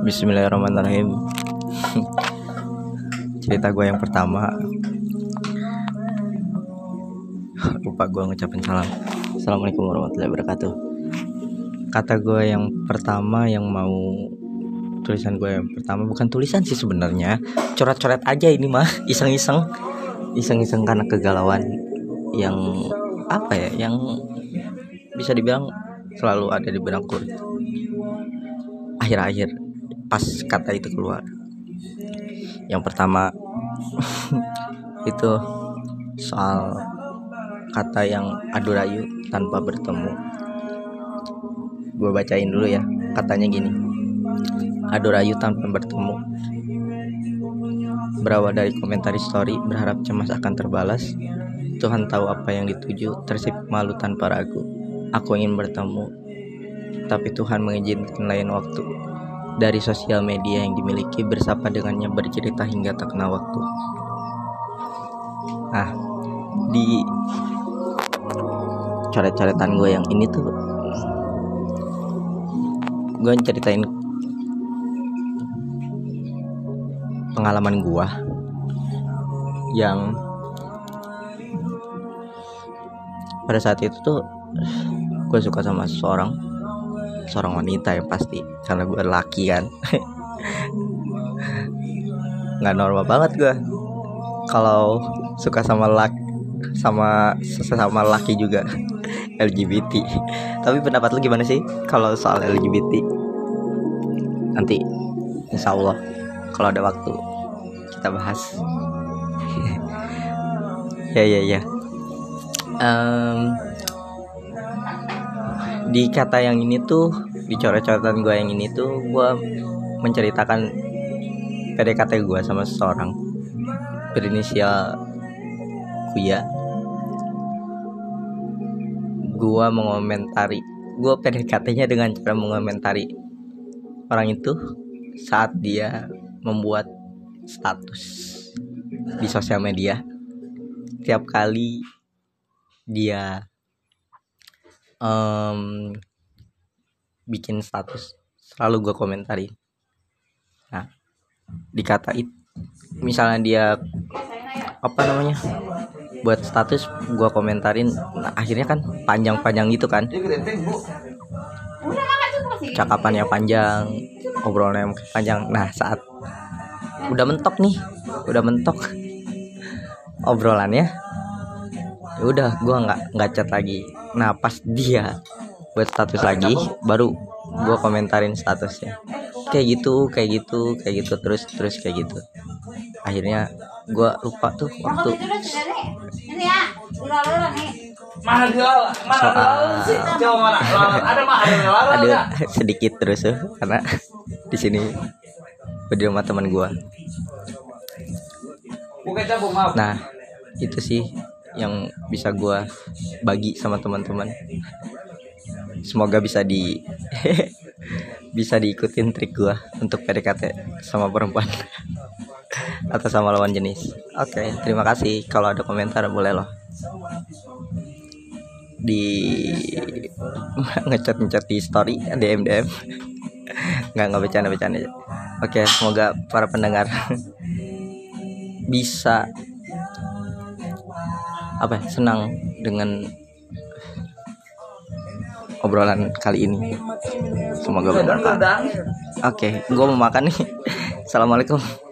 Bismillahirrahmanirrahim. Cerita gue yang pertama. Lupa gue ngucapin salam. Assalamualaikum warahmatullahi wabarakatuh. Kata gue yang pertama yang mau Tulisan gue yang pertama Bukan tulisan sih sebenarnya. Coret-coret aja ini mah Iseng-iseng. Iseng-iseng karena kegalauan Yang Apa ya Yang Bisa dibilang Selalu ada di benakku Akhir-akhir Pas kata itu keluar. Yang pertama itu soal kata yang adu rayu tanpa bertemu. Gue bacain dulu ya katanya gini. Adu rayu tanpa bertemu. Berawal dari komentar story berharap cemas akan terbalas. Tuhan tahu apa yang dituju tersip malu tanpa ragu. Aku ingin bertemu tapi Tuhan mengizinkan lain waktu dari sosial media yang dimiliki bersapa dengannya bercerita hingga tak kenal waktu. Nah, di coret-coretan gue yang ini tuh gue ceritain pengalaman gue yang pada saat itu tuh gue suka sama seseorang seorang wanita yang pasti karena gue laki kan. Nggak normal banget gue kalau suka sama laki sama sesama laki juga LGBT tapi pendapat lu gimana sih kalau soal LGBT nanti insya Allah kalau ada waktu kita bahas. Ya ya ya. Um, di kata yang ini tuh di coret-coretan gue yang ini tuh gue menceritakan PDKT gue sama seseorang. Berinisial Kuya. Gue mengomentari gue PDKT-nya dengan cara mengomentari orang itu saat dia membuat status di sosial media. Tiap kali dia um, bikin status selalu gue komentari. Nah dikatain. Misalnya dia apa namanya buat status gue komentarin nah, akhirnya kan panjang-panjang gitu kan. Cakapannya panjang obrolannya panjang. Nah saat udah mentok nih udah mentok obrolannya ya udah gue nggak nggak chat lagi nah pas dia buat status lagi baru gue komentarin statusnya. Kayak gitu kayak gitu kayak gitu terus terus kayak gitu. Akhirnya gue lupa tuh waktu soal. Ada sedikit terus tuh karena di sini di rumah teman gue nah itu sih yang bisa gue bagi sama teman-teman. Semoga bisa di bisa diikutin trik gue untuk PDKT sama perempuan atau sama lawan jenis. Oke okay, terima kasih. Kalau ada komentar boleh loh. Di ngecat ngecat di story DM DM nggak nggak bercanda bercanda oke semoga para pendengar bisa apa ya, senang dengan obrolan kali ini. Semoga bermanfaat. Oke okay, gue mau makan nih. Assalamualaikum